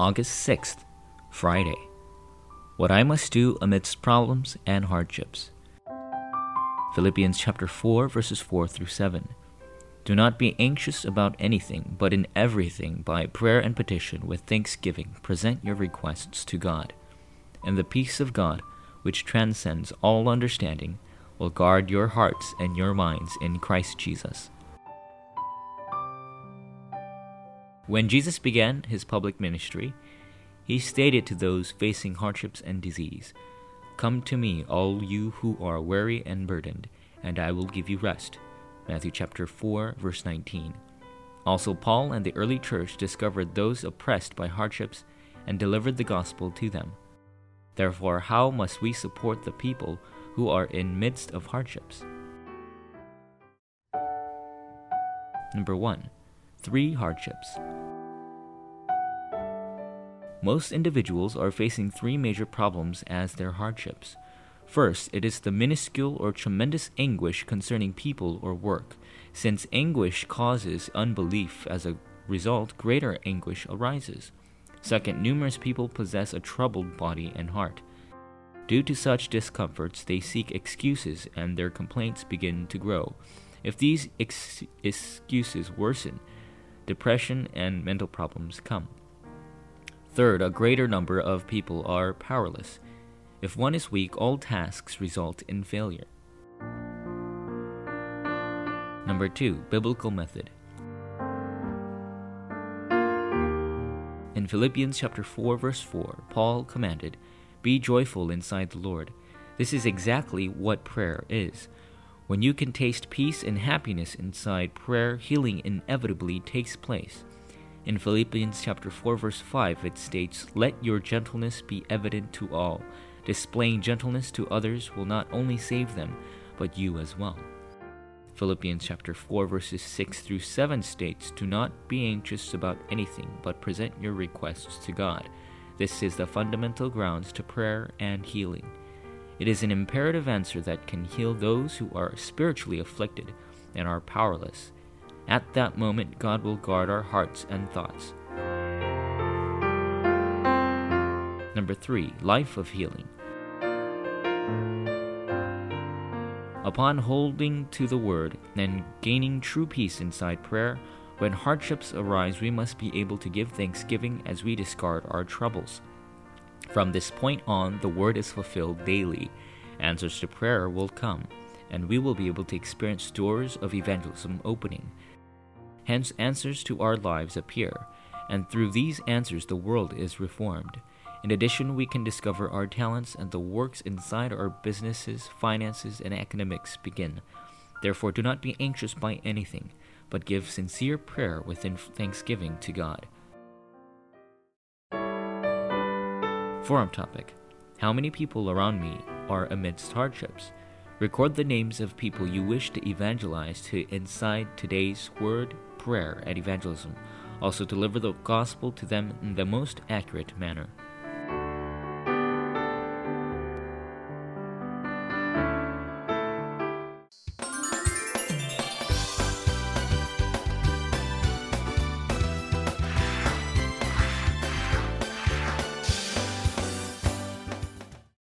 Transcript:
August 6th, Friday. What I must do amidst problems and hardships. Philippians chapter 4 verses 4 through 7. Do not be anxious about anything, but in everything by prayer and petition with thanksgiving present your requests to God. And the peace of God, which transcends all understanding, will guard your hearts and your minds in Christ Jesus. When Jesus began his public ministry, he stated to those facing hardships and disease, Come to me, all you who are weary and burdened, and I will give you rest. Matthew chapter 4, verse 19. Also, Paul and the early church discovered those oppressed by hardships and delivered the gospel to them. Therefore, how must we support the people who are in midst of hardships? Number 1. Three hardships. Most individuals are facing three major problems as their hardships. First, it is the minuscule or tremendous anguish concerning people or work. Since anguish causes unbelief, as a result, greater anguish arises. Second, numerous people possess a troubled body and heart. Due to such discomforts, they seek excuses and their complaints begin to grow. If these ex- excuses worsen, depression and mental problems come. Third, a greater number of people are powerless. If one is weak, all tasks result in failure. Number 2. Biblical Method In Philippians chapter 4 verse 4, Paul commanded, "Be joyful inside the Lord." This is exactly what prayer is. When you can taste peace and happiness inside prayer, healing inevitably takes place. In Philippians chapter 4 verse 5 it states, "Let your gentleness be evident to all. Displaying gentleness to others will not only save them, but you as well." Philippians chapter 4 verses 6 through 7 states, "Do not be anxious about anything, but present your requests to God." This is the fundamental grounds to prayer and healing. It is an imperative answer that can heal those who are spiritually afflicted and are powerless. At that moment, God will guard our hearts and thoughts. Number three, life of healing. Upon holding to the Word and gaining true peace inside prayer, when hardships arise, we must be able to give thanksgiving as we discard our troubles. From this point on, the Word is fulfilled daily. Answers to prayer will come, and we will be able to experience doors of evangelism opening. Hence, answers to our lives appear, and through these answers, the world is reformed. In addition, we can discover our talents and the works inside our businesses, finances, and academics begin. Therefore, do not be anxious by anything, but give sincere prayer within thanksgiving to God. Forum topic How many people around me are amidst hardships? Record the names of people you wish to evangelize to inside today's word, prayer, and evangelism. Also, deliver the gospel to them in the most accurate manner.